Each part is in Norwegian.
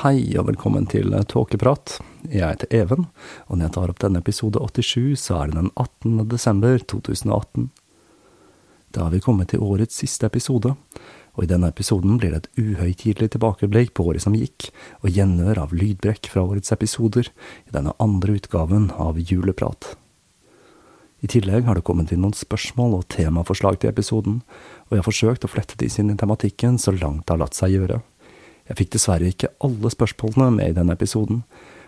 Hei og velkommen til Tåkeprat. Jeg heter Even, og når jeg tar opp denne episode 87, så er det den 18. desember 2018. Da har vi kommet til årets siste episode, og i denne episoden blir det et uhøytidelig tilbakeblikk på året som gikk, og gjenhør av lydbrekk fra årets episoder i denne andre utgaven av Juleprat. I tillegg har det kommet inn noen spørsmål og temaforslag til episoden, og jeg har forsøkt å flette disse inn i tematikken så langt det har latt seg gjøre. Jeg fikk dessverre ikke alle spørsmålene med i denne episoden,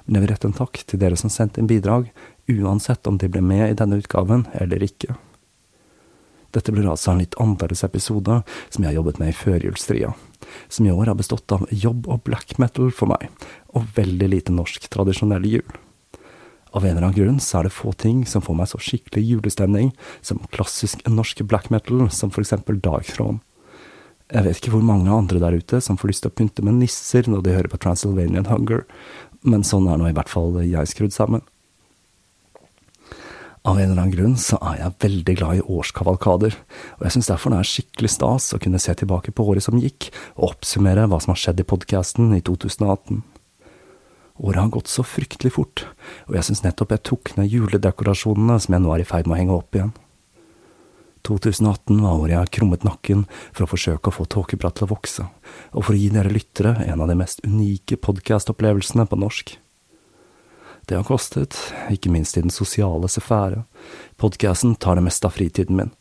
men jeg vil rette en takk til dere som sendte inn bidrag, uansett om de ble med i denne utgaven eller ikke. Dette blir altså en litt annerledes episode som jeg har jobbet med i førjulstria, som i år har bestått av jobb og black metal for meg, og veldig lite norsk tradisjonell jul. Av en eller annen grunn så er det få ting som får meg så skikkelig julestemning som klassisk norsk black metal, som for eksempel Dagfrån. Jeg vet ikke hvor mange andre der ute som får lyst til å pynte med nisser når de hører på Transylvanian Hunger, men sånn er nå i hvert fall jeg skrudd sammen. Av en eller annen grunn så er jeg veldig glad i årskavalkader, og jeg syns derfor det er skikkelig stas å kunne se tilbake på året som gikk, og oppsummere hva som har skjedd i podkasten i 2018. Året har gått så fryktelig fort, og jeg syns nettopp jeg tok ned juledekorasjonene som jeg nå er i ferd med å henge opp igjen. 2018 var året jeg krummet nakken for å forsøke å få Tåkeprat til å vokse, og for å gi dere lyttere en av de mest unike podkastopplevelsene på norsk. Det har kostet, ikke minst i den sosiale sfære. Podkasten tar det meste av fritiden min,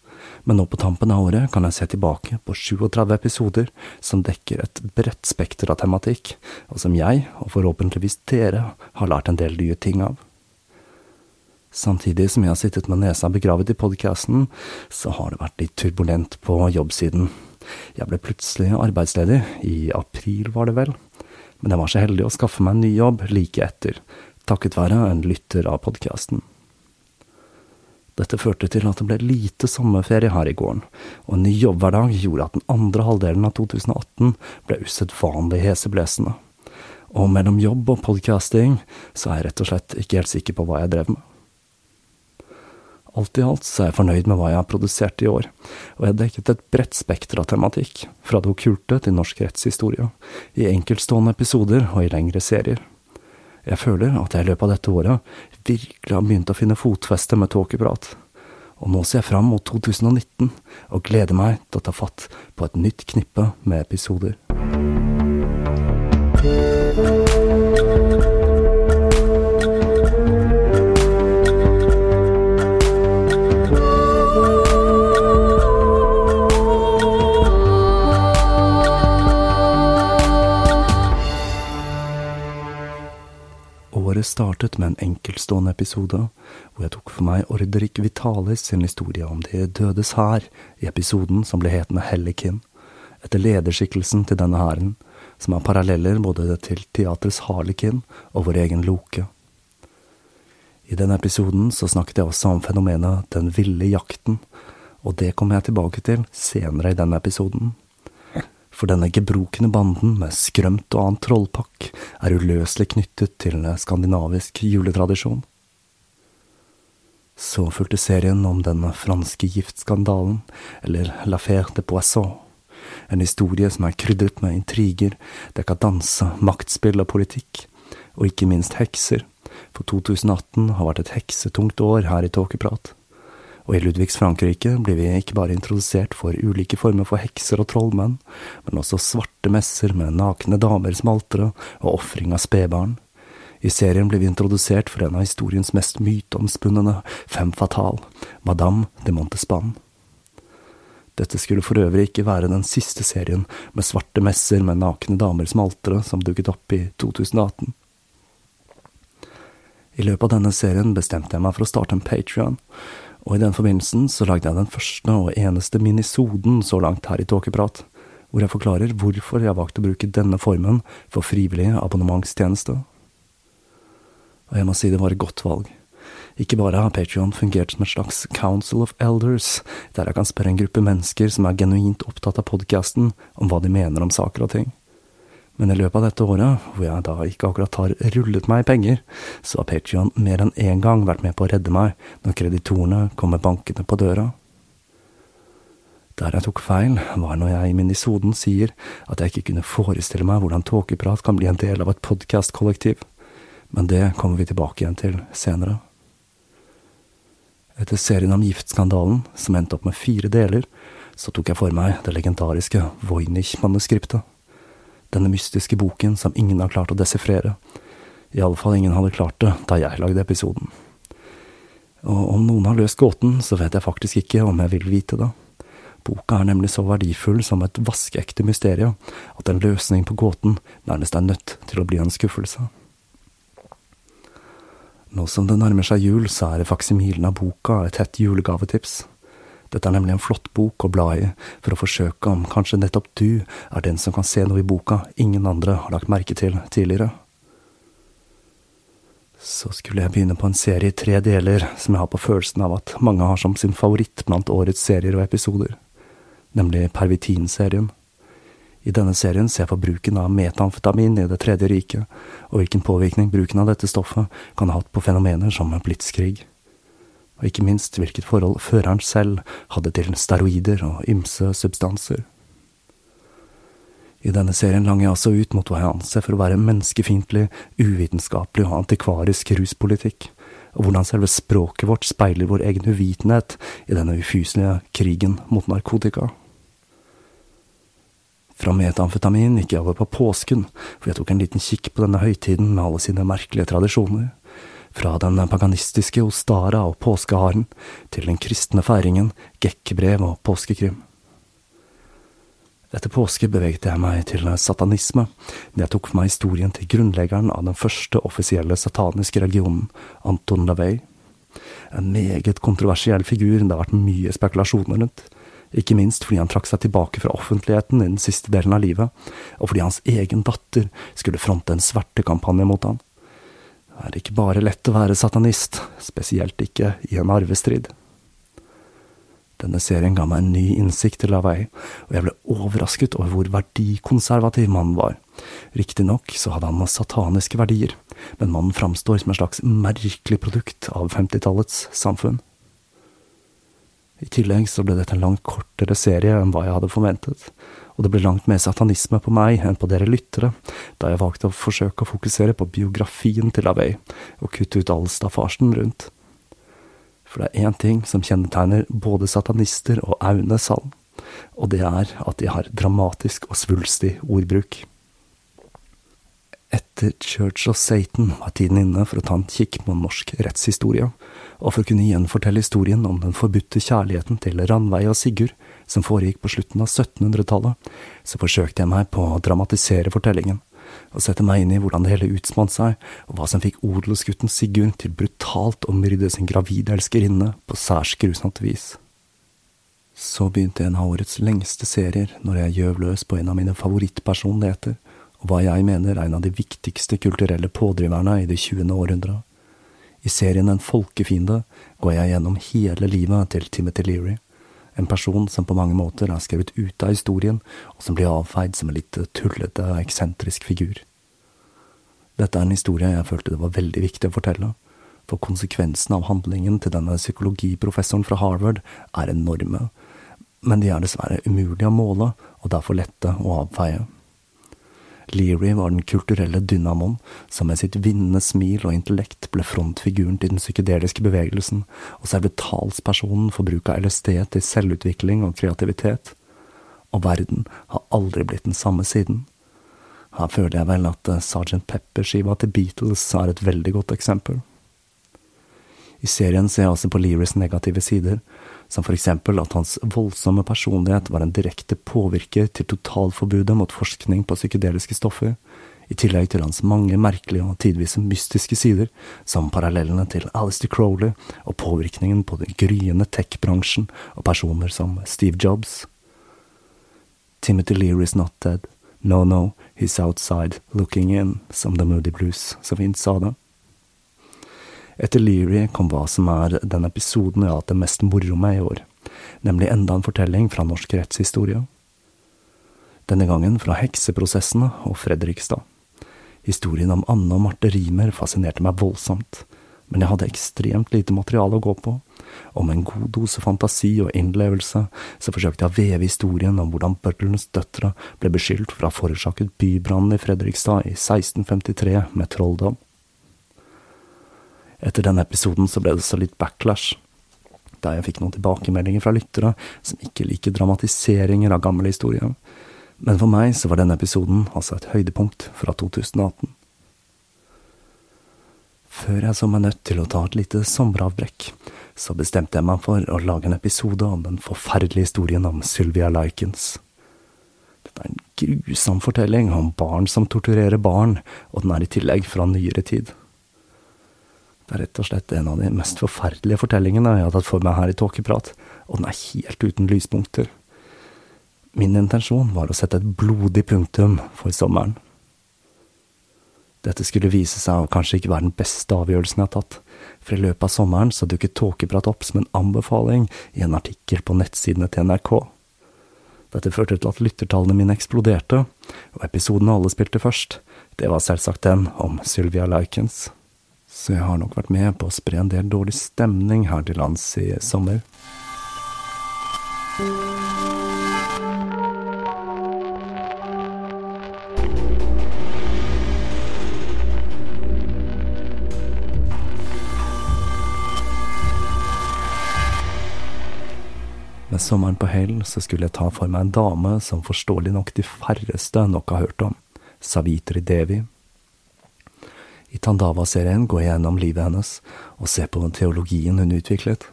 men nå på tampen av året kan jeg se tilbake på 37 episoder som dekker et bredt spekter av tematikk, og som jeg, og forhåpentligvis dere, har lært en del nye ting av. Samtidig som jeg har sittet med nesa begravet i podkasten, så har det vært litt turbulent på jobbsiden. Jeg ble plutselig arbeidsledig, i april var det vel, men jeg var så heldig å skaffe meg en ny jobb like etter, takket være en lytter av podkasten. Dette førte til at det ble lite sommerferie her i gården, og en ny jobbhverdag gjorde at den andre halvdelen av 2018 ble usedvanlig heseblesende. Og mellom jobb og podcasting så er jeg rett og slett ikke helt sikker på hva jeg drev med. Alt i alt så er jeg fornøyd med hva jeg har produsert i år, og jeg har dekket et bredt spekter av tematikk, fra det okkulte til norsk rettshistorie, i enkeltstående episoder og i lengre serier. Jeg føler at jeg i løpet av dette året virkelig har begynt å finne fotfeste med tåkeprat, og nå ser jeg fram mot 2019 og gleder meg til å ta fatt på et nytt knippe med episoder. Året startet med en enkeltstående episode, hvor jeg tok for meg Ordrik Vitalis sin historie om De dødes hær, i episoden som ble hetende Hellikin, etter lederskikkelsen til denne hæren, som har paralleller både til teatrets Harlekin og vår egen Loke. I denne episoden så snakket jeg også om fenomenet Den ville jakten, og det kommer jeg tilbake til senere i denne episoden. For denne gebrokne banden med skrømt og annen trollpakk er uløselig knyttet til skandinavisk juletradisjon. Så fulgte serien om den franske giftskandalen, eller La L'affaire de Poisson. En historie som er krydret med intriger, dekadanse, maktspill og politikk, og ikke minst hekser, for 2018 har vært et heksetungt år her i Tåkeprat. Og i Ludvigs Frankrike blir vi ikke bare introdusert for ulike former for hekser og trollmenn, men også svarte messer med nakne damer som altere og ofring av spedbarn. I serien blir vi introdusert for en av historiens mest myteomspunne fem fatal, Madame de Montespan. Dette skulle for øvrig ikke være den siste serien med svarte messer med nakne damer som altere som dukket opp i 2018. I løpet av denne serien bestemte jeg meg for å starte en Patrion, og i den forbindelsen så lagde jeg den første og eneste minisoden så langt her i Tåkeprat, hvor jeg forklarer hvorfor jeg har valgt å bruke denne formen for frivillig abonnementstjeneste. Og jeg må si det var et godt valg. Ikke bare har Patrion fungert som et slags Council of Elders, der jeg kan spørre en gruppe mennesker som er genuint opptatt av podkasten, om hva de mener om saker og ting. Men i løpet av dette året, hvor jeg da ikke akkurat har rullet meg i penger, så har Patrion mer enn én gang vært med på å redde meg når kreditorene kommer bankende på døra. Der jeg tok feil, var når jeg i minisoden sier at jeg ikke kunne forestille meg hvordan tåkeprat kan bli en del av et podkastkollektiv, men det kommer vi tilbake igjen til senere. Etter serien om giftskandalen, som endte opp med fire deler, så tok jeg for meg det legendariske Voynich-manuskriptet denne mystiske boken som ingen har klart å desifrere. Iallfall ingen hadde klart det da jeg lagde episoden. Og om noen har løst gåten, så vet jeg faktisk ikke om jeg vil vite det. Boka er nemlig så verdifull som et vaskeekte mysterium at en løsning på gåten nærmest er nødt til å bli en skuffelse. Nå som det nærmer seg jul, så er faksimilen av boka et hett julegavetips. Dette er nemlig en flott bok å bla i, for å forsøke om kanskje nettopp du er den som kan se noe i boka ingen andre har lagt merke til tidligere. Så skulle jeg begynne på en serie i tre deler som jeg har på følelsen av at mange har som sin favoritt blant årets serier og episoder, nemlig Pervitin-serien. I denne serien ser jeg på bruken av metamfetamin i Det tredje riket, og hvilken påvirkning bruken av dette stoffet kan ha hatt på fenomener som blitskrig og ikke minst hvilket forhold føreren selv hadde til steroider og ymse substanser. I denne serien langer jeg altså ut mot hva jeg anser for å være menneskefiendtlig, uvitenskapelig og antikvarisk ruspolitikk, og hvordan selve språket vårt speiler vår egen uvitenhet i denne ufyselige krigen mot narkotika. Fra metamfetamin gikk jeg over på påsken, for jeg tok en liten kikk på denne høytiden med alle sine merkelige tradisjoner fra den paganistiske Ostara og påskeharen til den kristne feiringen, gekkebrev og påskekrim. Etter påske beveget jeg meg til satanisme, da jeg tok meg historien til grunnleggeren av den første offisielle sataniske religionen, Anton Lavey. En meget kontroversiell figur det har vært mye spekulasjoner rundt, ikke minst fordi han trakk seg tilbake fra offentligheten i den siste delen av livet, og fordi hans egen datter skulle fronte en svertekampanje mot han er ikke bare lett å være satanist, spesielt ikke i en arvestrid. Denne serien ga meg en ny innsikt til Lavei, og jeg ble overrasket over hvor verdikonservativ mannen var. Riktignok så hadde han sataniske verdier, men mannen framstår som et slags merkelig produkt av 50-tallets samfunn. I tillegg så ble dette en langt kortere serie enn hva jeg hadde forventet, og det ble langt mer satanisme på meg enn på dere lyttere, da jeg valgte å forsøke å fokusere på biografien til Lavey, og kutte ut all staffasjen rundt. For det er én ting som kjennetegner både satanister og Aune Sand, og det er at de har dramatisk og svulstig ordbruk. Etter Church of Satan var tiden inne for å ta en kikk på norsk rettshistorie, og for å kunne gjenfortelle historien om den forbudte kjærligheten til Ranveig og Sigurd, som foregikk på slutten av 1700-tallet, så forsøkte jeg meg på å dramatisere fortellingen, og sette meg inn i hvordan det hele utspant seg, og hva som fikk odelsgutten Sigurd til brutalt å myrde sin gravide elskerinne på særs grusomt vis. Så begynte en av årets lengste serier når jeg gjøv løs på en av mine favorittpersonligheter, og hva jeg mener er en av de viktigste kulturelle pådriverne i det 20. århundret. I serien En folkefiende går jeg gjennom hele livet til Timothy Leary, en person som på mange måter er skrevet ut av historien, og som blir avfeid som en litt tullete, eksentrisk figur. Dette er en historie jeg følte det var veldig viktig å fortelle, for konsekvensene av handlingen til denne psykologiprofessoren fra Harvard er enorme, men de er dessverre umulige å måle, og derfor lette å avfeie. Leary var den kulturelle dynamoen som med sitt vinnende smil og intellekt ble frontfiguren til den psykedeliske bevegelsen, og selve talspersonen for bruk av LSD til selvutvikling og kreativitet. Og verden har aldri blitt den samme siden. Her føler jeg vel at eh, Sergeant Pepper-skiva til Beatles er et veldig godt eksempel. I serien ser jeg også på Learys negative sider, som for eksempel at hans voldsomme personlighet var en direkte påvirker til totalforbudet mot forskning på psykedeliske stoffer, i tillegg til hans mange merkelige og tidvis mystiske sider, som parallellene til Alistair Crowley og påvirkningen på den gryende tech-bransjen og personer som Steve Jobs. Timothy Lear is not dead. No, no, he's outside, looking in, som The Moody Blues så fint sa det. Etter Leary kom hva som er den episoden jeg har hatt det mest moro med i år, nemlig enda en fortelling fra norsk rettshistorie. Denne gangen fra hekseprosessene og Fredrikstad. Historien om Anne og Marte Rimer fascinerte meg voldsomt, men jeg hadde ekstremt lite materiale å gå på, og med en god dose fantasi og innlevelse så forsøkte jeg å veve historien om hvordan bøddelens døtre ble beskyldt for å ha forårsaket bybrannen i Fredrikstad i 1653 med trolldom. Etter denne episoden så ble det så litt backlash, da jeg fikk noen tilbakemeldinger fra lyttere som ikke liker dramatiseringer av gamle historier. Men for meg så var denne episoden altså et høydepunkt fra 2018. Før jeg så meg nødt til å ta et lite sommeravbrekk, så bestemte jeg meg for å lage en episode om den forferdelige historien om Sylvia Likens. Dette er en grusom fortelling om barn som torturerer barn, og den er i tillegg fra nyere tid. Det er rett og slett en av de mest forferdelige fortellingene jeg har tatt for meg her i Tåkeprat, og den er helt uten lyspunkter. Min intensjon var å sette et blodig punktum for sommeren. Dette skulle vise seg å kanskje ikke være den beste avgjørelsen jeg har tatt, for i løpet av sommeren så dukket Tåkeprat opp som en anbefaling i en artikkel på nettsidene til NRK. Dette førte til at lyttertallene mine eksploderte, og episoden alle spilte først, det var selvsagt den om Sylvia Likens så jeg har nok vært med på å spre en del dårlig stemning her til lands i sommer. Med sommeren på hell så skulle jeg ta for meg en dame som forståelig nok de færreste nok har hørt om, Savitri Devi. I Tandava-serien går jeg gjennom livet hennes og ser på teologien hun utviklet.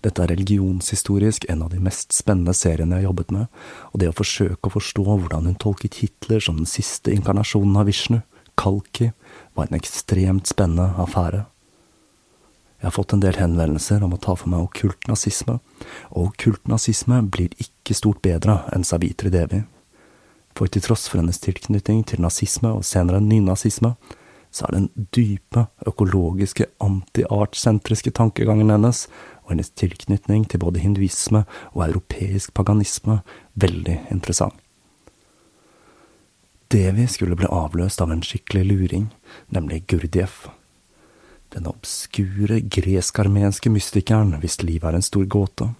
Dette er religionshistorisk en av de mest spennende seriene jeg har jobbet med, og det å forsøke å forstå hvordan hun tolket Hitler som den siste inkarnasjonen av Vishnu, Kalki, var en ekstremt spennende affære. Jeg har fått en del henvendelser om å ta for meg okkult nazisme, og okkult nazisme blir ikke stort bedre enn Savitri Devi. For til tross for hennes tilknytning til nazisme og senere nynazisme, så er den dype, økologiske, anti-artsentriske tankegangen hennes og hennes tilknytning til både hinduisme og europeisk paganisme veldig interessant. Devi skulle bli avløst av en skikkelig luring, nemlig Gurdjieff. Den obskure gresk-armenske mystikeren hvis liv er en stor gåte.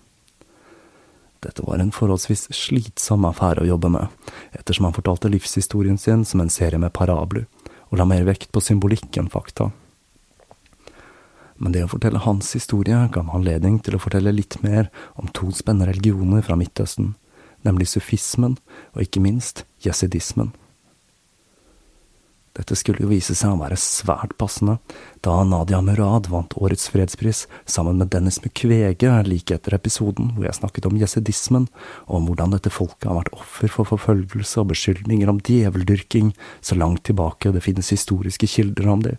Dette var en forholdsvis slitsom affære å jobbe med, ettersom han fortalte livshistorien sin som en serie med parabler, og la mer vekt på symbolikk enn fakta. Men det å fortelle hans historie ga meg anledning til å fortelle litt mer om to spennende religioner fra Midtøsten, nemlig sufismen og ikke minst jesidismen. Dette skulle jo vise seg å være svært passende, da Nadia Murad vant årets fredspris sammen med Dennis Mukwege like etter episoden hvor jeg snakket om jesidismen, og om hvordan dette folket har vært offer for forfølgelse og beskyldninger om djeveldyrking så langt tilbake det finnes historiske kilder om det.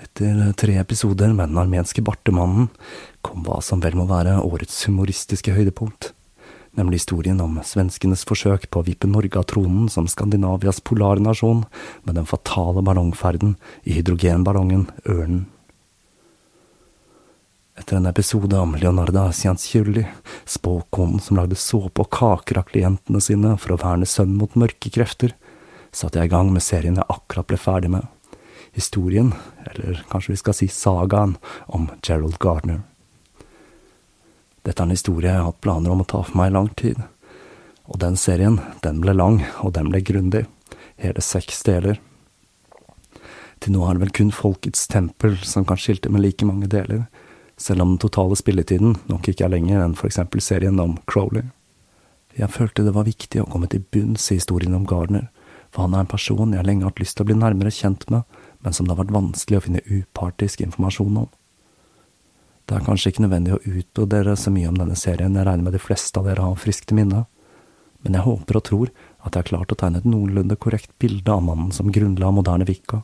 Etter tre episoder med den armenske bartemannen kom hva som vel må være årets humoristiske høydepunkt nemlig historien om svenskenes forsøk på å vippe Norge av tronen som Skandinavias polarnasjon med den fatale ballongferden i hydrogenballongen Ørnen. Etter en episode om Leonarda Cianciulli, spåkonen som lagde såpe og kaker av klientene sine for å verne sønnen mot mørke krefter, satte jeg i gang med serien jeg akkurat ble ferdig med. Historien, eller kanskje vi skal si sagaen, om Gerald Gardner. Dette er en historie jeg har hatt planer om å ta for meg i lang tid. Og den serien, den ble lang, og den ble grundig. Hele seks deler. Til nå er det vel kun Folkets tempel som kan skilte med like mange deler, selv om den totale spilletiden nok ikke er lenger enn for eksempel serien om Crowley. Jeg følte det var viktig å komme til bunns i historien om Gardner, for han er en person jeg lenge har hatt lyst til å bli nærmere kjent med, men som det har vært vanskelig å finne upartisk informasjon om. Det er kanskje ikke nødvendig å utbrodere så mye om denne serien, jeg regner med de fleste av dere har friskt minner. minne, men jeg håper og tror at jeg har klart å tegne et noenlunde korrekt bilde av mannen som grunnla moderne Vika.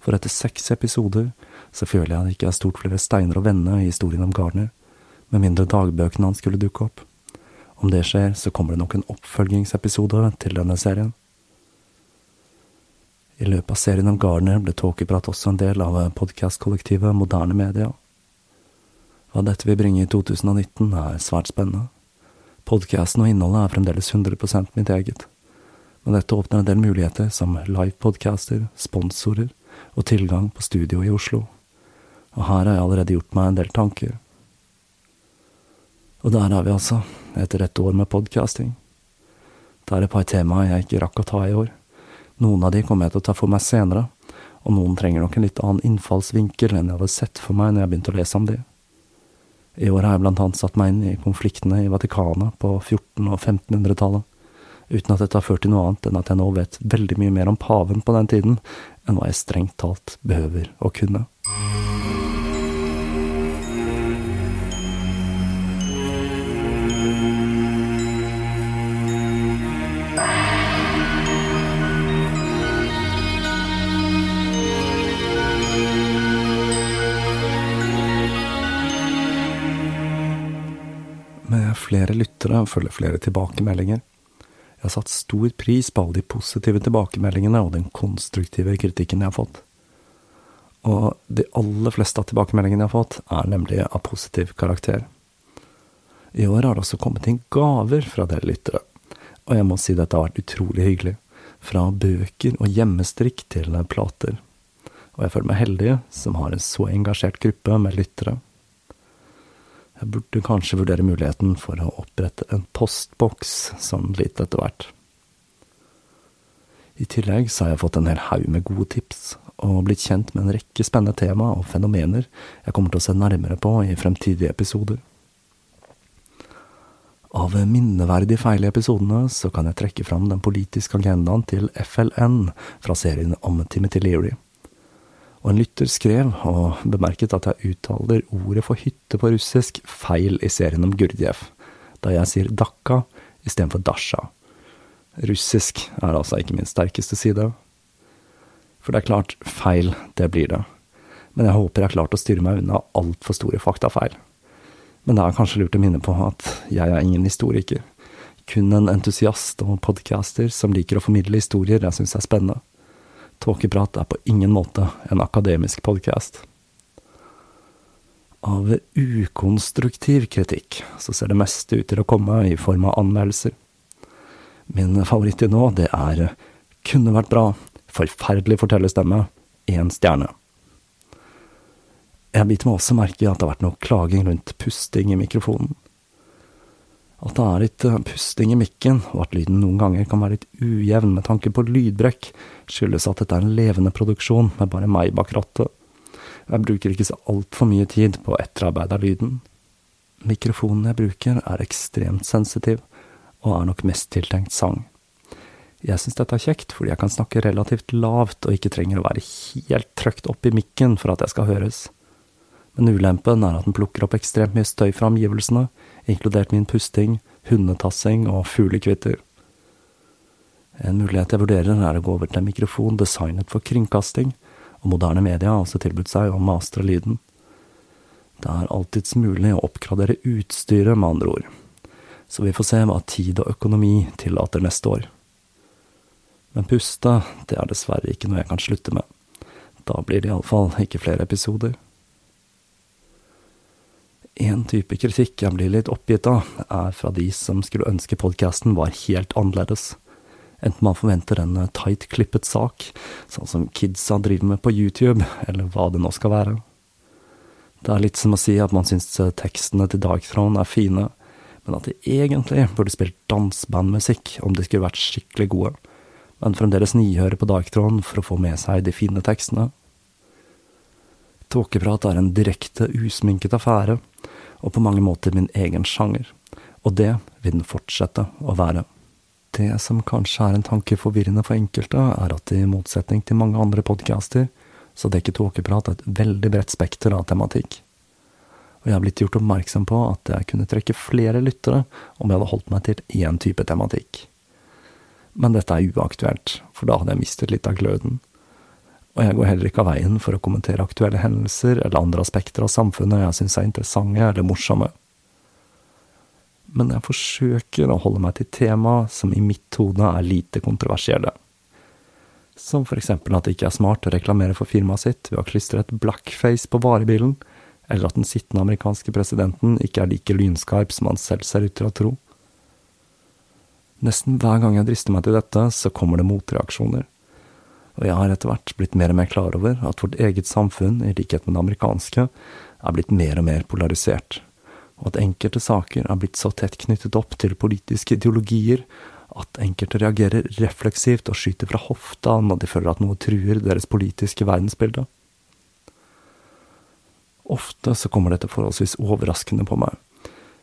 For etter seks episoder så føler jeg det ikke er stort flere steiner å vende i historien om Gardner, med mindre dagbøkene hans skulle dukke opp. Om det skjer, så kommer det nok en oppfølgingsepisode til denne serien. I løpet av serien om Gardner ble Tåkeprat også en del av podkastkollektivet Moderne Media. Hva dette vil bringe i 2019, er svært spennende. Podkasten og innholdet er fremdeles 100% mitt eget, men dette åpner en del muligheter som livepodcaster, sponsorer og tilgang på studio i Oslo, og her har jeg allerede gjort meg en del tanker. Og der er vi altså, etter et år med podcasting. Det er et par temaer jeg ikke rakk å ta i år. Noen av de kommer jeg til å ta for meg senere, og noen trenger nok en litt annen innfallsvinkel enn jeg hadde sett for meg når jeg begynte å lese om de. I år har jeg blant annet satt meg inn i konfliktene i Vatikanet på 1400- og 1500-tallet, uten at dette har ført til noe annet enn at jeg nå vet veldig mye mer om paven på den tiden enn hva jeg strengt talt behøver å kunne. Flere lyttere følger flere tilbakemeldinger. Jeg har satt stor pris på alle de positive tilbakemeldingene og den konstruktive kritikken jeg har fått. Og de aller fleste av tilbakemeldingene jeg har fått, er nemlig av positiv karakter. I år har det også kommet inn gaver fra dere lyttere, og jeg må si dette har vært utrolig hyggelig. Fra bøker og hjemmestrikk til plater. Og jeg føler meg heldig som har en så engasjert gruppe med lyttere. Jeg burde kanskje vurdere muligheten for å opprette en postboks sånn litt etter hvert. I tillegg så har jeg fått en hel haug med gode tips, og blitt kjent med en rekke spennende tema og fenomener jeg kommer til å se nærmere på i fremtidige episoder. Av minneverdig feil i episodene så kan jeg trekke fram den politiske agendaen til FLN fra serien om Timothy Leary og en lytter skrev og bemerket at jeg uttaler ordet for hytte på russisk feil i serien om Gurdjiev, da jeg sier Dakka istedenfor Dasha. Russisk er altså ikke min sterkeste side. For det er klart, feil, det blir det. Men jeg håper jeg har klart å styre meg unna altfor store faktafeil. Men det er kanskje lurt å minne på at jeg er ingen historiker. Kun en entusiast og podcaster som liker å formidle historier jeg syns er spennende. Tåkeprat er på ingen måte en akademisk podkast. Av ukonstruktiv kritikk så ser det meste ut til å komme i form av anmeldelser. Min favoritt til nå, det er kunne vært bra, forferdelig fortellerstemme, én stjerne. Jeg biter meg også merke i at det har vært noe klaging rundt pusting i mikrofonen. At det er litt eh, pusting i mikken, og at lyden noen ganger kan være litt ujevn med tanke på lydbrekk, skyldes at dette er en levende produksjon med bare meg bak rattet. Jeg bruker ikke så altfor mye tid på å etterarbeide lyden. Mikrofonen jeg bruker, er ekstremt sensitiv, og er nok mest tiltenkt sang. Jeg syns dette er kjekt, fordi jeg kan snakke relativt lavt og ikke trenger å være helt trøkt opp i mikken for at jeg skal høres. Men ulempen er at den plukker opp ekstremt mye støy fra omgivelsene, inkludert min pusting, hundetassing og fuglekvitter. En mulighet jeg vurderer, er å gå over til en mikrofon designet for kringkasting, og moderne media har også tilbudt seg å mastre lyden. Det er alltids mulig å oppgradere utstyret, med andre ord. Så vi får se hva tid og økonomi tillater neste år. Men puste, det er dessverre ikke noe jeg kan slutte med. Da blir det iallfall ikke flere episoder. En type kritikk jeg blir litt oppgitt av, er fra de som skulle ønske podkasten var helt annerledes. Enten man forventer en tight klippet sak, sånn som kidsa driver med på YouTube, eller hva det nå skal være. Det er litt som å si at man syns tekstene til Dark Throne er fine, men at de egentlig burde spilt dansebandmusikk om de skulle vært skikkelig gode, men fremdeles nyhøre på Dark Throne for å få med seg de fine tekstene. Tåkeprat er en direkte, usminket affære, og på mange måter min egen sjanger, og det vil den fortsette å være. Det som kanskje er en tanke forvirrende for enkelte, er at i motsetning til mange andre podcaster, så dekker Tåkeprat et veldig bredt spekter av tematikk. Og jeg har blitt gjort oppmerksom på at jeg kunne trekke flere lyttere om jeg hadde holdt meg til én type tematikk. Men dette er uaktuelt, for da hadde jeg mistet litt av gløden og jeg går heller ikke av veien for å kommentere aktuelle hendelser eller andre aspekter av samfunnet jeg syns er interessante eller morsomme. Men jeg forsøker å holde meg til tema som i mitt hode er lite kontroversielle. Som for eksempel at det ikke er smart å reklamere for firmaet sitt ved å klistre et blackface på varebilen, eller at den sittende amerikanske presidenten ikke er like lynskarp som han selv ser ut til å tro. Nesten hver gang jeg drister meg til dette, så kommer det motreaksjoner og jeg har etter hvert blitt mer og mer klar over at vårt eget samfunn, i likhet med det amerikanske, er blitt mer og mer polarisert, og at enkelte saker er blitt så tett knyttet opp til politiske ideologier at enkelte reagerer refleksivt og skyter fra hofta når de føler at noe truer deres politiske verdensbilde. Ofte så kommer dette forholdsvis overraskende på meg,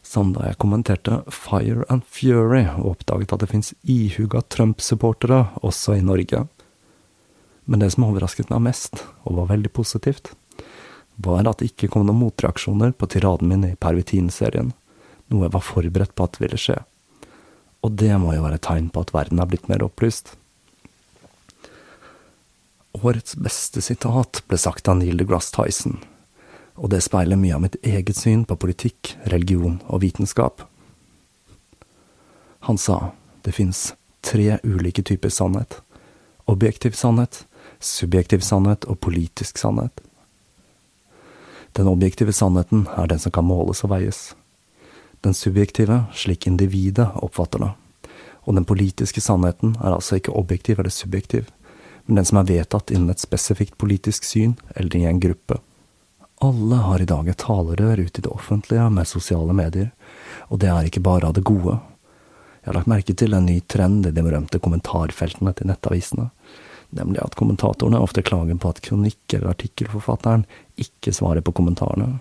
som da jeg kommenterte Fire and Fury og oppdaget at det fins ihuga Trump-supportere også i Norge. Men det som overrasket meg mest, og var veldig positivt, var at det ikke kom noen motreaksjoner på tiraden min i Pervitin-serien, noe jeg var forberedt på at ville skje. Og det må jo være et tegn på at verden er blitt mer opplyst. Årets beste sitat ble sagt av Neil deGrasse Tyson, og det speiler mye av mitt eget syn på politikk, religion og vitenskap. Han sa det fins tre ulike typer sannhet. Objektiv sannhet, subjektiv sannhet og politisk sannhet. Den objektive sannheten er den som kan måles og veies. Den subjektive slik individet oppfatter det. Og den politiske sannheten er altså ikke objektiv eller subjektiv, men den som er vedtatt innen et spesifikt politisk syn eller i en gruppe. Alle har i dag et talerør ute i det offentlige med sosiale medier, og det er ikke bare av det gode. Jeg har lagt merke til en ny trend i de berømte kommentarfeltene til nettavisene nemlig at kommentatorene ofte klager på at kronikk- eller artikkelforfatteren ikke svarer på kommentarene.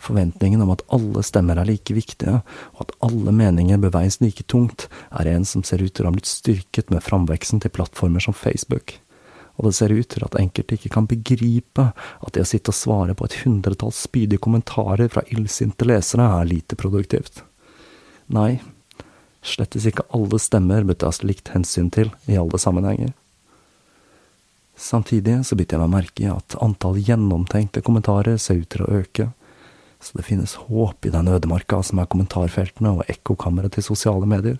Forventningen om at alle stemmer er like viktige, og at alle meninger bør veies like tungt, er en som ser ut til å ha blitt styrket med framveksten til plattformer som Facebook. Og det ser ut til at enkelte ikke kan begripe at det å sitte og svare på et hundretalls spydige kommentarer fra illsinte lesere er lite produktivt. Nei, slettes ikke alle stemmer bør tas likt hensyn til i alle sammenhenger. Samtidig så biter jeg meg merke i at antall gjennomtenkte kommentarer ser ut til å øke, så det finnes håp i den ødemarka som er kommentarfeltene og ekkokammeret til sosiale medier.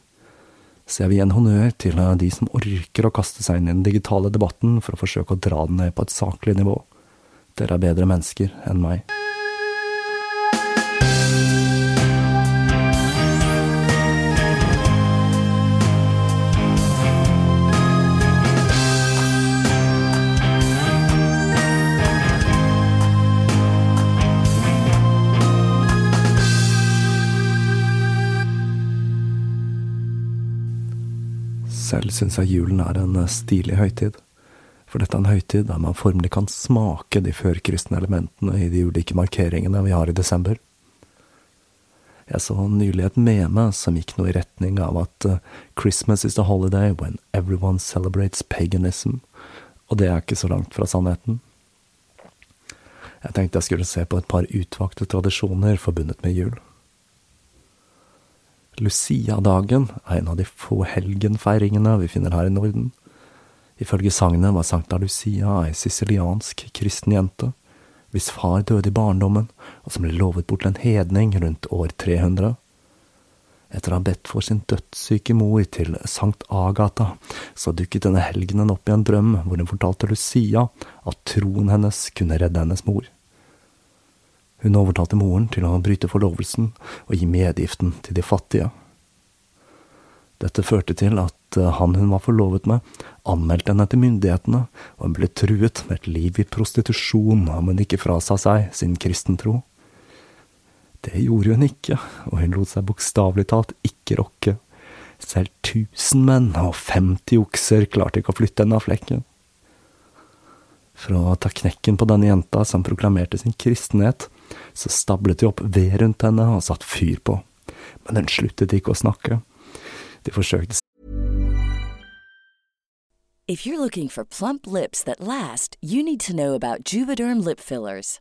Så jeg vil gi en honnør til de som orker å kaste seg inn i den digitale debatten for å forsøke å dra den ned på et saklig nivå. Dere er bedre mennesker enn meg. Selv syns jeg julen er en eh, stilig høytid. For dette er en høytid der man formelig kan smake de førkristne elementene i de ulike markeringene vi har i desember. Jeg så nylig et meme som gikk noe i retning av at uh, Christmas is the holiday when everyone celebrates paganism, og det er ikke så langt fra sannheten. Jeg tenkte jeg skulle se på et par utvalgte tradisjoner forbundet med jul. Lucia-dagen er en av de få helgenfeiringene vi finner her i Norden. Ifølge sagnet var Sankta Lucia ei siciliansk kristen jente, hvis far døde i barndommen, og som ble lovet bort til en hedning rundt år 300. Etter å ha bedt for sin dødssyke mor til Sankt Agatha, så dukket denne helgenen opp i en drøm hvor hun fortalte Lucia at troen hennes kunne redde hennes mor. Hun overtalte moren til å bryte forlovelsen og gi medgiften til de fattige. Dette førte til at eh, han hun var forlovet med, anmeldte henne til myndighetene, og hun ble truet med et liv i prostitusjon om hun ikke frasa seg sin kristentro. Det gjorde hun ikke, og hun lot seg bokstavelig talt ikke rokke. Selv tusen menn og 50 okser klarte ikke å flytte henne av flekken. For å ta knekken på denne jenta som proklamerte sin kristenhet, så stablet de opp ved rundt henne og satte fyr på, men hun sluttet ikke å snakke. De forsøkte If you're looking for plump lips that last, you need to know about Juvederm lip fillers.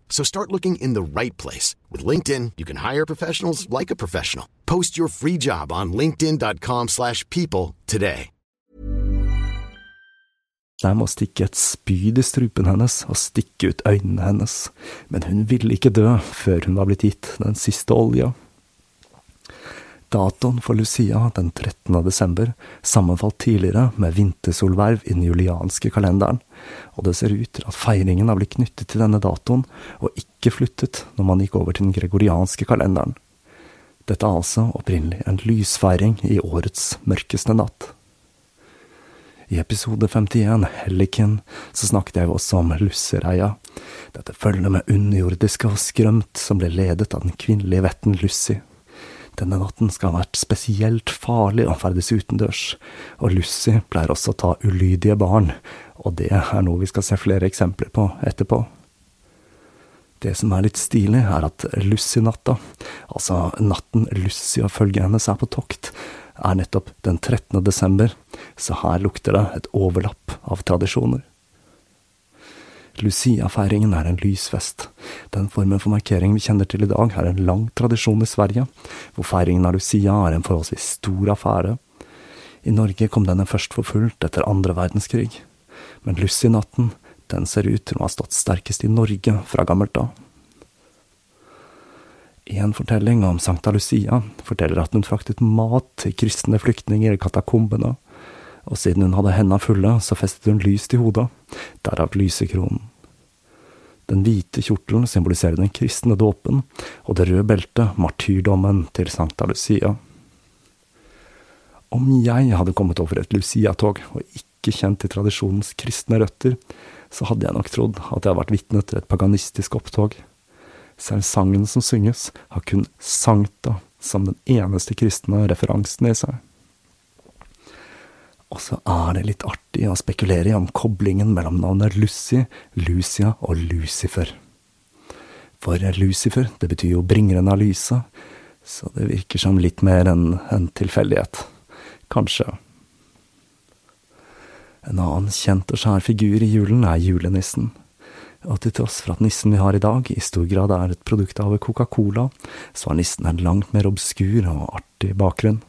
So start looking in the right place. With LinkedIn, you can hire professionals like a professional. Post your free job on linkedin.com slash people today. Jeg må stikke et spyd i strupen hennes og stikke ut øynene hennes, men hun ville ikke dø før hun var blitt gitt den siste olja. Datoen for Lucia, den 13. desember, sammenfalt tidligere med vintersolverv i den julianske kalenderen, og det ser ut til at feiringen har blitt knyttet til denne datoen, og ikke flyttet når man gikk over til den gregorianske kalenderen. Dette er altså opprinnelig en lysfeiring i årets mørkeste natt. I episode 51, Helliken, så snakket jeg også om Lussereia, dette følger med underjordiske og skrømt som ble ledet av den kvinnelige vetten Lucy. Denne natten skal ha vært spesielt farlig å ferdes utendørs, og Lucy pleier også å ta ulydige barn, og det er noe vi skal se flere eksempler på etterpå. Det som er litt stilig, er at Lucy-natta, altså natten Lucy og følget hennes er på tokt, er nettopp den 13. desember, så her lukter det et overlapp av tradisjoner. Lucia-feiringen er en lysfest. Den formen for markering vi kjenner til i dag, er en lang tradisjon i Sverige, hvor feiringen av Lucia er en forholdsvis stor affære. I Norge kom denne først for fullt etter andre verdenskrig, men Lucy-natten, den ser ut til å ha stått sterkest i Norge fra gammelt av. En fortelling om Sankta Lucia forteller at hun fraktet mat til kristne flyktninger i katakombene, og siden hun hadde henda fulle, så festet hun lys til hodet, derav lysekronen. Den hvite kjortelen symboliserer den kristne dåpen, og det røde beltet martyrdommen til Sankta Lucia. Om jeg hadde kommet over et Lucia-tog og ikke kjent til tradisjonens kristne røtter, så hadde jeg nok trodd at jeg hadde vært vitne til et paganistisk opptog. Selv sangen som synges, har kun sankta som den eneste kristne referansen i seg. Og så er det litt artig å spekulere i om koblingen mellom navnet Lucy, Lucia og Lucifer. For Lucifer, det betyr jo bringeren av lyset, så det virker som litt mer enn en tilfeldighet. Kanskje. En annen kjent og skjær figur i julen er julenissen. Og til tross for at nissen vi har i dag i stor grad er et produkt av Coca-Cola, så har nissen en langt mer obskur og artig bakgrunn.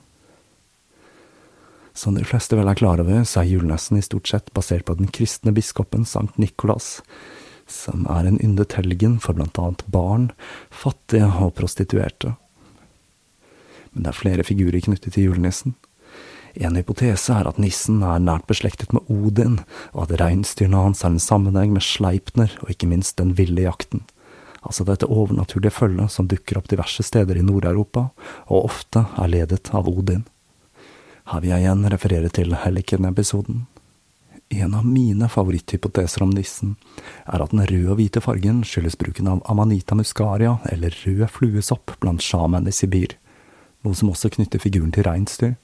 Som de fleste vel er klar over, så er julenissen i stort sett basert på den kristne biskopen Sankt Nikolas, som er en yndet helgen for blant annet barn, fattige og prostituerte. Men det er flere figurer knyttet til julenissen. En hypotese er at nissen er nært beslektet med Odin, og at reinsdyrene hans har en sammenheng med Sleipner og ikke minst den ville jakten. Altså dette overnaturlige følget som dukker opp diverse steder i Nord-Europa, og ofte er ledet av Odin. Her vil jeg igjen referere til Helliken-episoden. En av mine favoritthypoteser om nissen er at den røde og hvite fargen skyldes bruken av Amanita muscaria, eller rød fluesopp, blant sjaman i Sibir, noe som også knytter figuren til reinsdyr.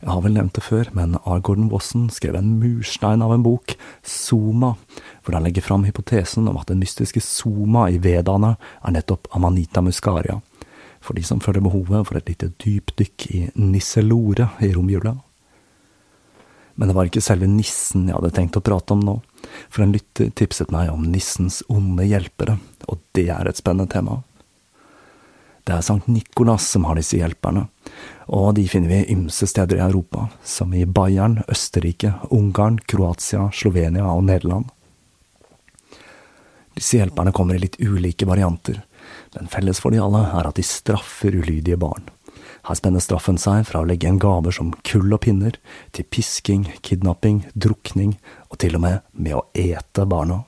Jeg har vel nevnt det før, men R. Gordon Wasson skrev en murstein av en bok, Soma, hvor han legger fram hypotesen om at den mystiske Soma i vedaene er nettopp Amanita muscaria, for de som føler behovet for et lite dypdykk i nisselore i romjula. Men det var ikke selve nissen jeg hadde tenkt å prate om nå, for en lytter tipset meg om nissens onde hjelpere, og det er et spennende tema. Det er Sankt Nikolas som har disse hjelperne, og de finner vi ymse steder i Europa, som i Bayern, Østerrike, Ungarn, Kroatia, Slovenia og Nederland. Disse hjelperne kommer i litt ulike varianter, men felles for de alle er at de straffer ulydige barn. Her spenner straffen seg fra å legge igjen gaver som kull og pinner, til pisking, kidnapping, drukning og til og med med å ete barna.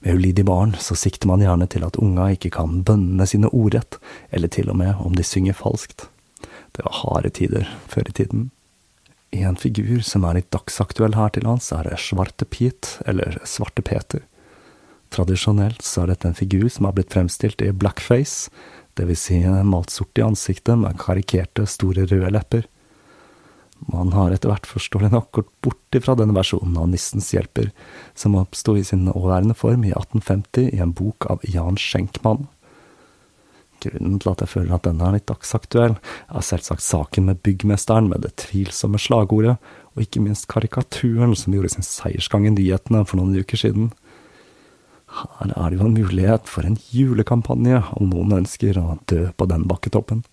Med ulydige barn så sikter man gjerne til at unga ikke kan bønnene sine ordrett, eller til og med om de synger falskt. Det var harde tider før i tiden. En figur som er litt dagsaktuell her til lands, er Svarte Pete, eller Svarte Peter. Tradisjonelt så er dette en figur som har blitt fremstilt i blackface, vil si malt sort i ansiktet med karikerte, store røde lepper. Man har etter hvert forståelig nok gått bort ifra denne versjonen av Nissens hjelper, som oppsto i sin nåværende form i 1850 i en bok av Jan Schenkmann. Grunnen til at jeg føler at denne er litt dagsaktuell, er selvsagt saken med byggmesteren med det tvilsomme slagordet, og ikke minst karikaturen som gjorde sin seiersgang i nyhetene for noen uker siden. Her er det jo en mulighet for en julekampanje om noen ønsker å dø på den bakketoppen.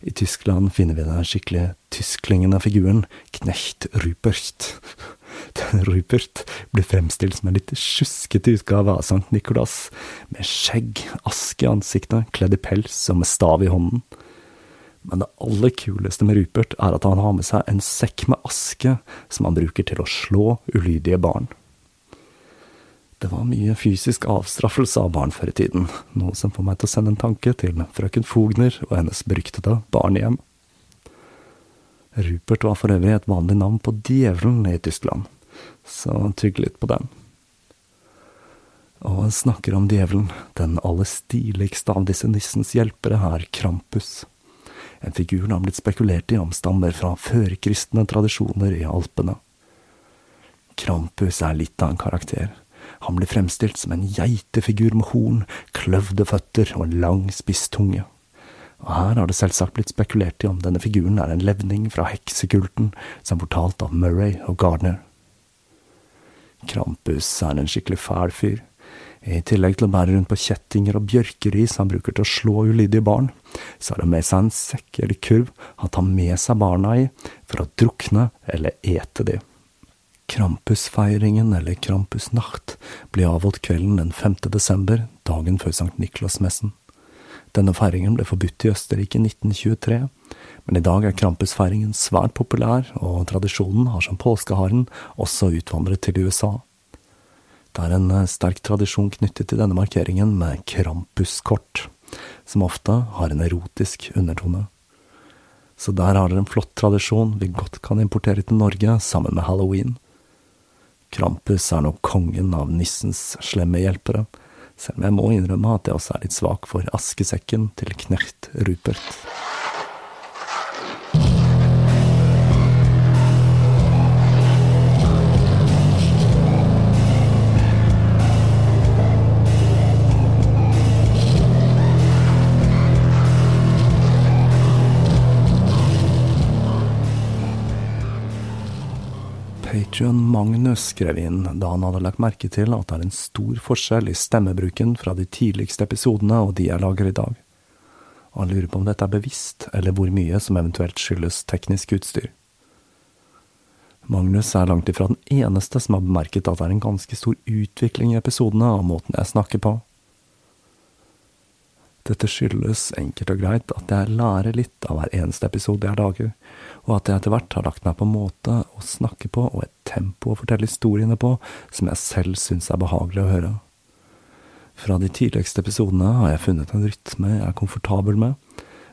I Tyskland finner vi den skikkelig tysklingende figuren Knecht Rupert. Den Rupert blir fremstilt som en litt sjuskete utgave av Sankt Nikolas, med skjegg, aske i ansiktet, kledd i pels og med stav i hånden. Men det aller kuleste med Rupert er at han har med seg en sekk med aske som han bruker til å slå ulydige barn. Det var mye fysisk avstraffelse av barn før i tiden, noe som får meg til å sende en tanke til frøken Fogner og hennes beryktede barnehjem. Rupert var for øvrig et vanlig navn på djevelen i Tyskland, så tygg litt på den. Og snakker om djevelen, den aller stiligste av disse nissens hjelpere er Krampus. En figur det har blitt spekulert i om stammer fra førkristne tradisjoner i Alpene. Krampus er litt av en karakter han blir fremstilt som en geitefigur med horn, kløvde føtter og en lang, spiss tunge. Og her har det selvsagt blitt spekulert i om denne figuren er en levning fra heksekulten som fortalt av Murray og Gardner. Krampus er en skikkelig fæl fyr. I tillegg til å bære rundt på kjettinger og bjørkeris han bruker til å slå ulydige barn, så har han med seg en sekk eller kurv han tar med seg barna i for å drukne eller ete dem. Krampusfeiringen, eller Krampusnacht, ble avholdt kvelden den 5. desember, dagen før Sankt Niklas-messen. Denne feiringen ble forbudt i Østerrike i 1923, men i dag er Krampusfeiringen svært populær, og tradisjonen har som påskeharen også utvandret til USA. Det er en eh, sterk tradisjon knyttet til denne markeringen med Krampuskort, som ofte har en erotisk undertone. Så der har dere en flott tradisjon vi godt kan importere til Norge sammen med halloween. Krampus er nok kongen av nissens slemme hjelpere, selv om jeg må innrømme at jeg også er litt svak for askesekken til knert Rupert. Patrion Magnus skrev inn da han hadde lagt merke til at det er en stor forskjell i stemmebruken fra de tidligste episodene og de jeg lager i dag. og han lurer på om dette er bevisst, eller hvor mye som eventuelt skyldes teknisk utstyr. Magnus er langt ifra den eneste som har bemerket at det er en ganske stor utvikling i episodene av måten jeg snakker på. Dette skyldes enkelt og greit at jeg lærer litt av hver eneste episode jeg lager, og at jeg etter hvert har lagt meg på en måte å snakke på og et tempo å fortelle historiene på som jeg selv syns er behagelig å høre. Fra de tidligste episodene har jeg funnet en rytme jeg er komfortabel med,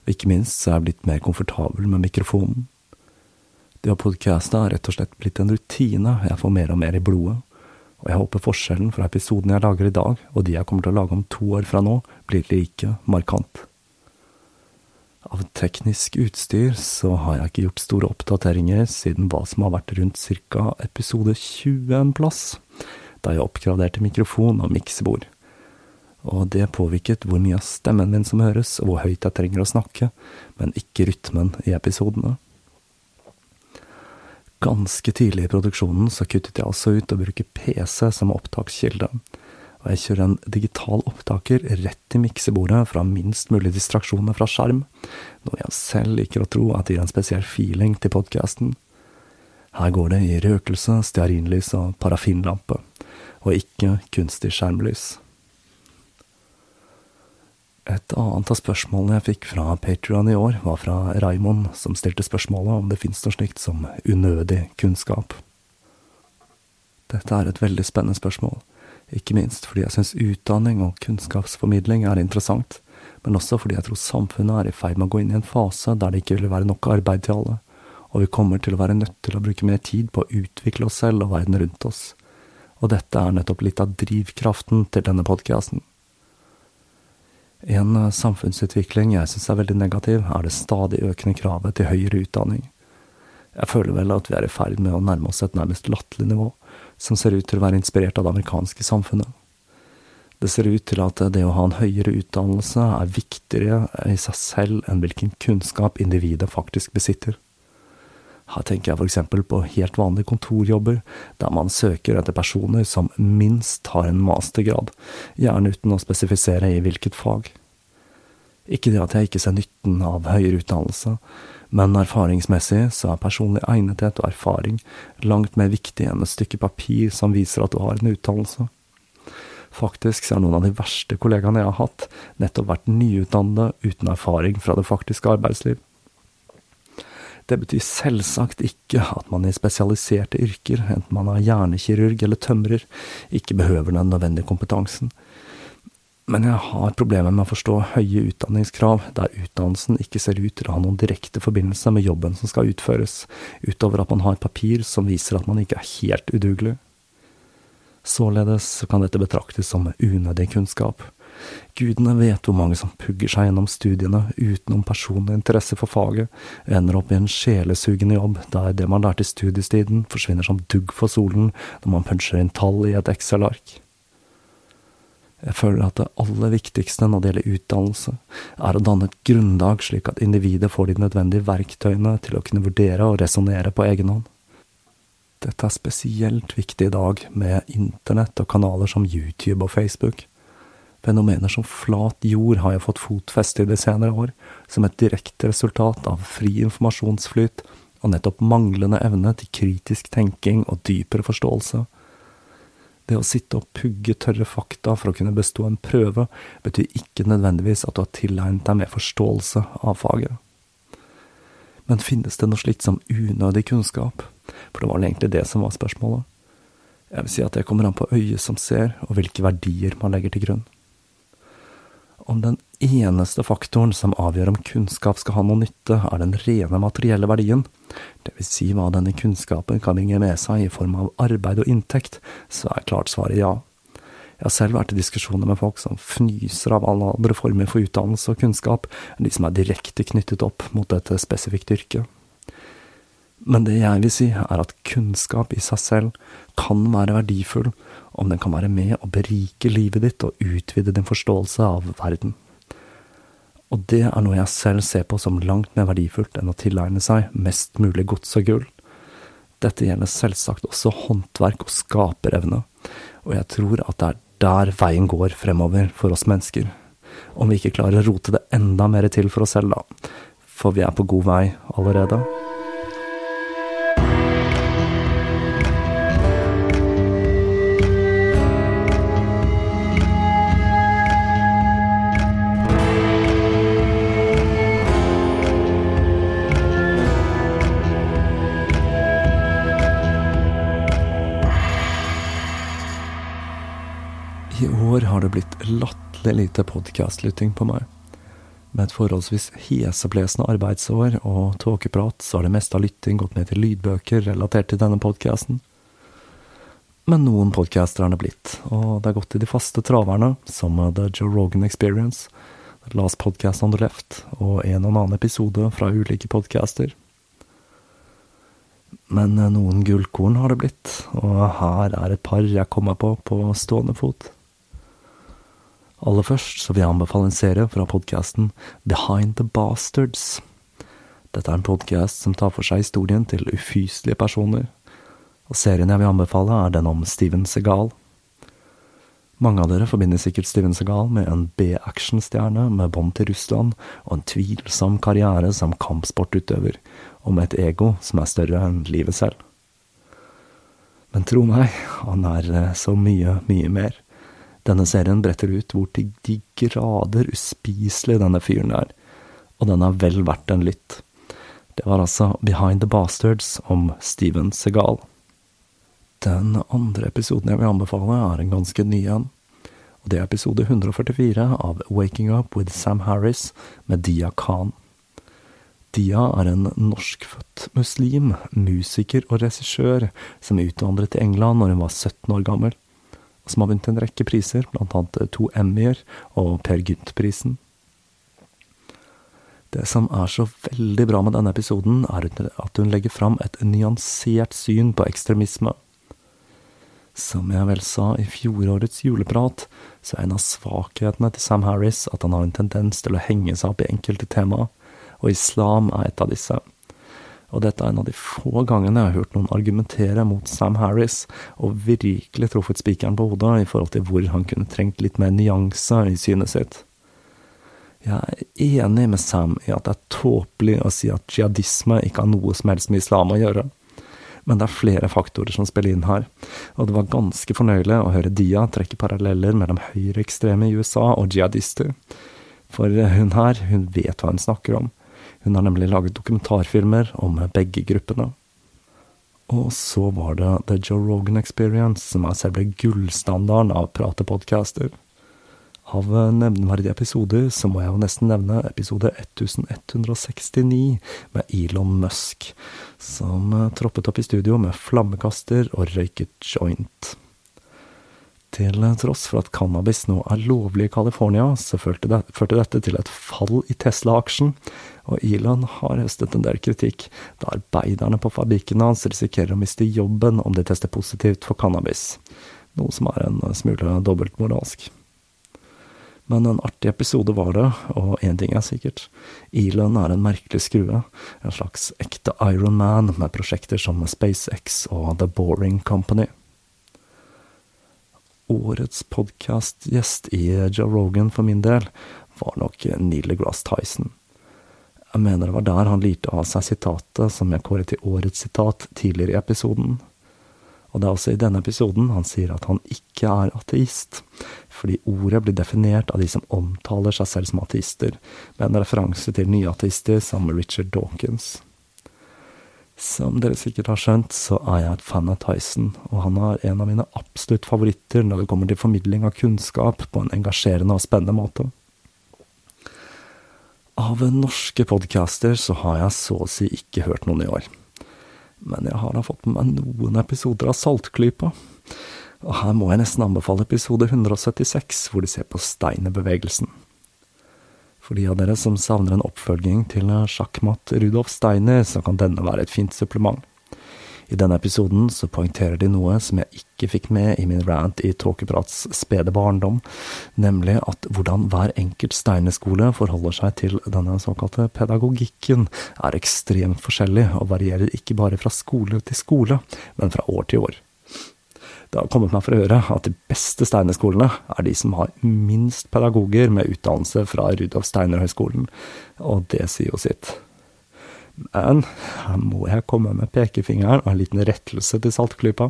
og ikke minst så er jeg blitt mer komfortabel med mikrofonen. Det å podcaste har rett og slett blitt en rutine jeg får mer og mer i blodet, og jeg håper forskjellen fra episoden jeg lager i dag, og de jeg kommer til å lage om to år fra nå, blir like markant. Av teknisk utstyr så har jeg ikke gjort store oppdateringer siden hva som har vært rundt ca. episode 20 en plass, da jeg oppgraderte mikrofon og miksebord. Og det påvirket hvor mye av stemmen min som høres, og hvor høyt jeg trenger å snakke, men ikke rytmen i episodene. Ganske tidlig i produksjonen så kuttet jeg altså ut å bruke PC som opptakskilde, og jeg kjører en digital opptaker rett i miksebordet fra minst mulig distraksjoner fra skjerm, noe jeg selv liker å tro at gir en spesiell feeling til podkasten. Her går det i røkelse, stearinlys og parafinlampe, og ikke kunstig skjermlys. Et annet av spørsmålene jeg fikk fra Patrion i år, var fra Raimond, som stilte spørsmålet om det finnes noe slikt som unødig kunnskap. Dette er et veldig spennende spørsmål, ikke minst fordi jeg syns utdanning og kunnskapsformidling er interessant, men også fordi jeg tror samfunnet er i ferd med å gå inn i en fase der det ikke vil være nok arbeid til alle, og vi kommer til å være nødt til å bruke mer tid på å utvikle oss selv og verden rundt oss. Og dette er nettopp litt av drivkraften til denne podkasten. En eh, samfunnsutvikling jeg synes er veldig negativ, er det stadig økende kravet til høyere utdanning. Jeg føler vel at vi er i ferd med å nærme oss et nærmest latterlig nivå, som ser ut til å være inspirert av det amerikanske samfunnet. Det ser ut til at det å ha en høyere utdannelse er viktigere i seg selv enn hvilken kunnskap individet faktisk besitter. Her tenker jeg eksempel på helt vanlige kontorjobber, der man søker etter personer som minst har en mastergrad, gjerne uten å spesifisere i hvilket fag. Ikke det at jeg ikke ser nytten av høyere utdannelse, men erfaringsmessig så er personlig egnethet og erfaring langt mer viktig enn et stykke papir som viser at du har en utdannelse. Faktisk så er noen av de verste kollegaene jeg har hatt, nettopp vært nyutdannede uten erfaring fra det faktiske arbeidsliv. Det betyr selvsagt ikke at man i spesialiserte yrker, enten man er hjernekirurg eller tømrer, ikke behøver den nødvendige kompetansen. Men jeg har problemer med å forstå høye utdanningskrav der utdannelsen ikke ser ut til å ha noen direkte forbindelse med jobben som skal utføres, utover at man har papir som viser at man ikke er helt udugelig. Således kan dette betraktes som unødig kunnskap. Gudene vet hvor mange som pugger seg gjennom studiene utenom personlig interesse for faget, ender opp i en sjelesugende jobb der det man lærte i studiestiden, forsvinner som dugg for solen når man puncher inn tall i et Excel-ark. Jeg føler at det aller viktigste når det gjelder utdannelse, er å danne et grunnlag slik at individet får de nødvendige verktøyene til å kunne vurdere og resonnere på egen hånd. Dette er spesielt viktig i dag, med internett og kanaler som YouTube og Facebook. Fenomener som flat jord har jo fått fotfeste i de senere år, som et direkte resultat av fri informasjonsflyt og nettopp manglende evne til kritisk tenking og dypere forståelse. Det å sitte og pugge tørre fakta for å kunne bestå en prøve, betyr ikke nødvendigvis at du har tilegnet deg mer forståelse av faget. Men finnes det noe slikt som unødig kunnskap? For det var vel egentlig det som var spørsmålet. Jeg vil si at det kommer an på øyet som ser, og hvilke verdier man legger til grunn om den eneste faktoren som avgjør om kunnskap skal ha noe nytte, er den rene materielle verdien, vil si hva denne kunnskapen kan bringe med seg i form av arbeid og inntekt, så er klart svaret ja. Jeg har selv vært i diskusjoner med folk som fnyser av alle andre former for utdannelse og kunnskap enn de som er direkte knyttet opp mot dette spesifikt yrket. Men det jeg vil si, er at kunnskap i seg selv kan være verdifull, om den kan være med å berike livet ditt og utvide din forståelse av verden. Og det er noe jeg selv ser på som langt mer verdifullt enn å tilegne seg mest mulig gods og gull. Dette gjelder selvsagt også håndverk og skaperevne, og jeg tror at det er der veien går fremover for oss mennesker. Om vi ikke klarer å rote det enda mer til for oss selv, da. For vi er på god vei allerede. Har det blitt latterlig lite podkastlytting på meg. Med et forholdsvis heseblesende arbeidsår og tåkeprat, så har det meste av lytting gått med til lydbøker relatert til denne podkasten. Men noen podcaster er det blitt, og det er gått til de faste traverne, som The Joe Rogan Experience, The Last Podcast on the Left og en og annen episode fra ulike podcaster. Men noen gullkorn har det blitt, og her er et par jeg kommer på på stående fot. Aller først så vil jeg anbefale en serie fra podkasten Behind the Bastards. Dette er en podkast som tar for seg historien til ufyselige personer, og serien jeg vil anbefale er den om Steven Segal. Mange av dere forbinder sikkert Steven Segal med en B-actionstjerne med bånd til Russland og en tvilsom karriere som kampsportutøver, og med et ego som er større enn livet selv. Men tro meg, han er eh, så mye, mye mer. Denne serien bretter ut hvor til de grader uspiselig denne fyren er, og den er vel verdt en lytt. Det var altså Behind the Bastards om Steven Segal. Den andre episoden jeg vil anbefale, er en ganske ny en. Og det er episode 144 av Waking Up with Sam Harris med Dia Khan. Dia er en norskfødt muslim, musiker og regissør som utvandret til England når hun var 17 år gammel som har vunnet en rekke priser, blant annet to Emmyer og Per Gynt-prisen. Det som er så veldig bra med denne episoden, er at hun legger fram et nyansert syn på ekstremisme. Som jeg vel sa i fjorårets juleprat, så er en av svakhetene til Sam Harris at han har en tendens til å henge seg opp i enkelte temaer, og islam er et av disse og dette er en av de få gangene jeg har hørt noen argumentere mot Sam Harris, og virkelig truffet spikeren på hodet i forhold til hvor han kunne trengt litt mer nyanse i synet sitt. Jeg er enig med Sam i at det er tåpelig å si at jihadisme ikke har noe som helst med islam å gjøre. Men det er flere faktorer som spiller inn her, og det var ganske fornøyelig å høre Dia trekke paralleller mellom høyreekstreme i USA og jihadister. For hun her, hun vet hva hun snakker om. Hun har nemlig laget dokumentarfilmer om begge gruppene. Og så var det The Joe Rogan Experience, som er selve gullstandarden av pratepodcaster. Av nevneverdige episoder så må jeg jo nesten nevne episode 1169 med Elon Musk, som troppet opp i studio med flammekaster og røyket joint. Til tross for at cannabis nå er lovlig i California, så førte, det, førte dette til et fall i Tesla-aksjen, og Elon har høstet en del kritikk, da arbeiderne på fabrikken hans risikerer å miste jobben om de tester positivt for cannabis, noe som er en smule dobbeltmoralsk. Men en artig episode var det, og én ting er sikkert. Elon er en merkelig skrue. En slags ekte Iron Man med prosjekter som SpaceX og The Boring Company årets podkastgjest i Joe Rogan for min del, var nok Neil deGrasse Tyson. Jeg mener det var der han lirte av seg sitatet som jeg kåret til årets sitat tidligere i episoden. Og det er også i denne episoden han sier at han ikke er ateist, fordi ordet blir definert av de som omtaler seg selv som ateister, med en referanse til nyateister som Richard Dawkins. Som dere sikkert har skjønt, så er jeg et fan av Tyson, og han er en av mine absolutt favoritter når det kommer til formidling av kunnskap på en engasjerende og spennende måte. Av norske podcaster så har jeg så å si ikke hørt noen i år. Men jeg har da fått med meg noen episoder av Saltklypa. Og her må jeg nesten anbefale episode 176, hvor de ser på steinerbevegelsen. For de av dere som savner en oppfølging til sjakkmatt Rudolf Steiner, så kan denne være et fint supplement. I denne episoden så poengterer de noe som jeg ikke fikk med i min rant i Tåkeprats spede barndom, nemlig at hvordan hver enkelt Steiner-skole forholder seg til denne såkalte pedagogikken, er ekstremt forskjellig og varierer ikke bare fra skole til skole, men fra år til år. Det har kommet meg for øre at de beste steinerskolene er de som har minst pedagoger med utdannelse fra Rudolf Steiner-høgskolen, og det sier jo sitt. Men her må jeg komme med pekefingeren og en liten rettelse til Saltklypa.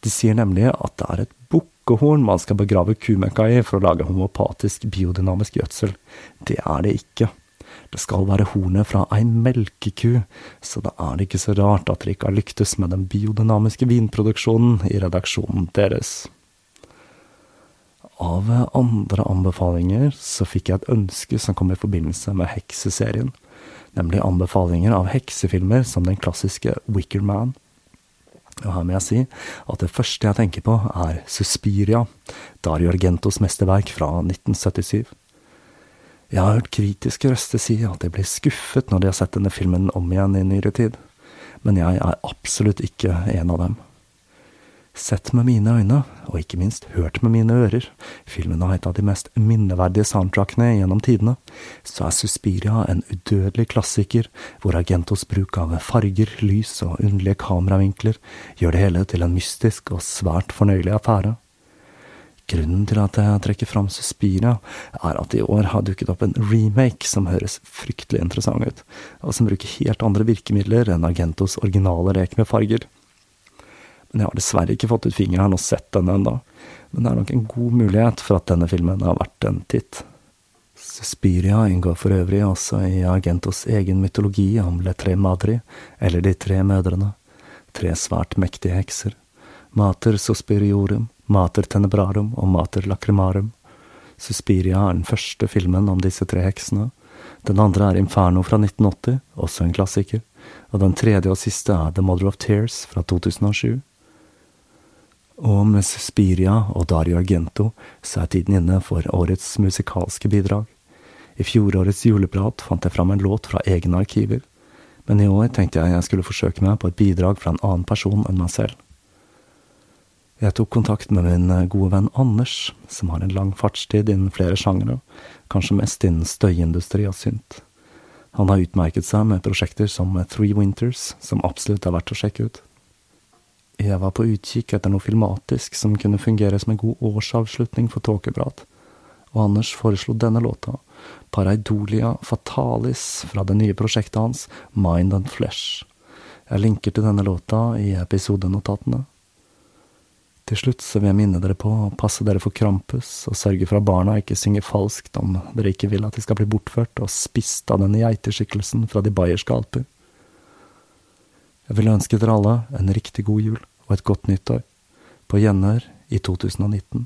De sier nemlig at det er et bukkehorn man skal begrave kumøkka i for å lage homopatisk biodynamisk gjødsel. Det er det ikke. Det skal være hornet fra ei melkeku, så da er det ikke så rart at dere ikke har lyktes med den biodynamiske vinproduksjonen i redaksjonen deres. Av andre anbefalinger så fikk jeg et ønske som kom i forbindelse med hekseserien, nemlig anbefalinger av heksefilmer som den klassiske Wicker Man. Og her må jeg si at det første jeg tenker på, er Suspiria, Dario Argentos mesterverk fra 1977. Jeg har hørt kritiske røster si at de blir skuffet når de har sett denne filmen om igjen i nyere tid, men jeg er absolutt ikke en av dem. Sett med mine øyne, og ikke minst hørt med mine ører, filmen har et av de mest minneverdige soundtrackene gjennom tidene, så er Suspiria en udødelig klassiker, hvor Argentos bruk av farger, lys og underlige kameravinkler gjør det hele til en mystisk og svært fornøyelig affære. Grunnen til at jeg trekker fram Suspiria, er at i år har dukket opp en remake som høres fryktelig interessant ut, og som bruker helt andre virkemidler enn Argentos originale lek med farger. Men jeg har dessverre ikke fått ut fingeren og sett denne ennå, men det er nok en god mulighet for at denne filmen har vært en titt. Suspiria inngår for øvrig også i Argentos egen mytologi om Le Tre Madri, eller De tre mødrene, tre svært mektige hekser, Mater Suspiriorum, Mater Tenebrarum og Mater Lacrimarum. Suspiria er den første filmen om disse tre heksene. Den andre er Inferno fra 1980, også en klassiker. Og den tredje og siste er The Mother of Tears fra 2007. Og med Suspiria og Dario Argento så er tiden inne for årets musikalske bidrag. I fjorårets juleprat fant jeg fram en låt fra egne arkiver, men i år tenkte jeg jeg skulle forsøke meg på et bidrag fra en annen person enn meg selv. Jeg tok kontakt med min gode venn Anders, som har en lang fartstid innen flere sjangere, kanskje mest innen støyindustri og synt. Han har utmerket seg med prosjekter som Three Winters, som absolutt er verdt å sjekke ut. Jeg var på utkikk etter noe filmatisk som kunne fungere som en god årsavslutning for Tåkeprat, og Anders foreslo denne låta, Paraidolia Fatalis, fra det nye prosjektet hans, Mind and Flesh. Jeg linker til denne låta i episodenotatene. Til slutt så vil jeg minne dere på å passe dere for Krampus, og sørge for at barna ikke synger falskt om dere ikke vil at de skal bli bortført og spist av denne geiteskikkelsen fra de bayerske alper. Jeg vil ønske dere alle en riktig god jul og et godt nyttår, på gjenhør i 2019.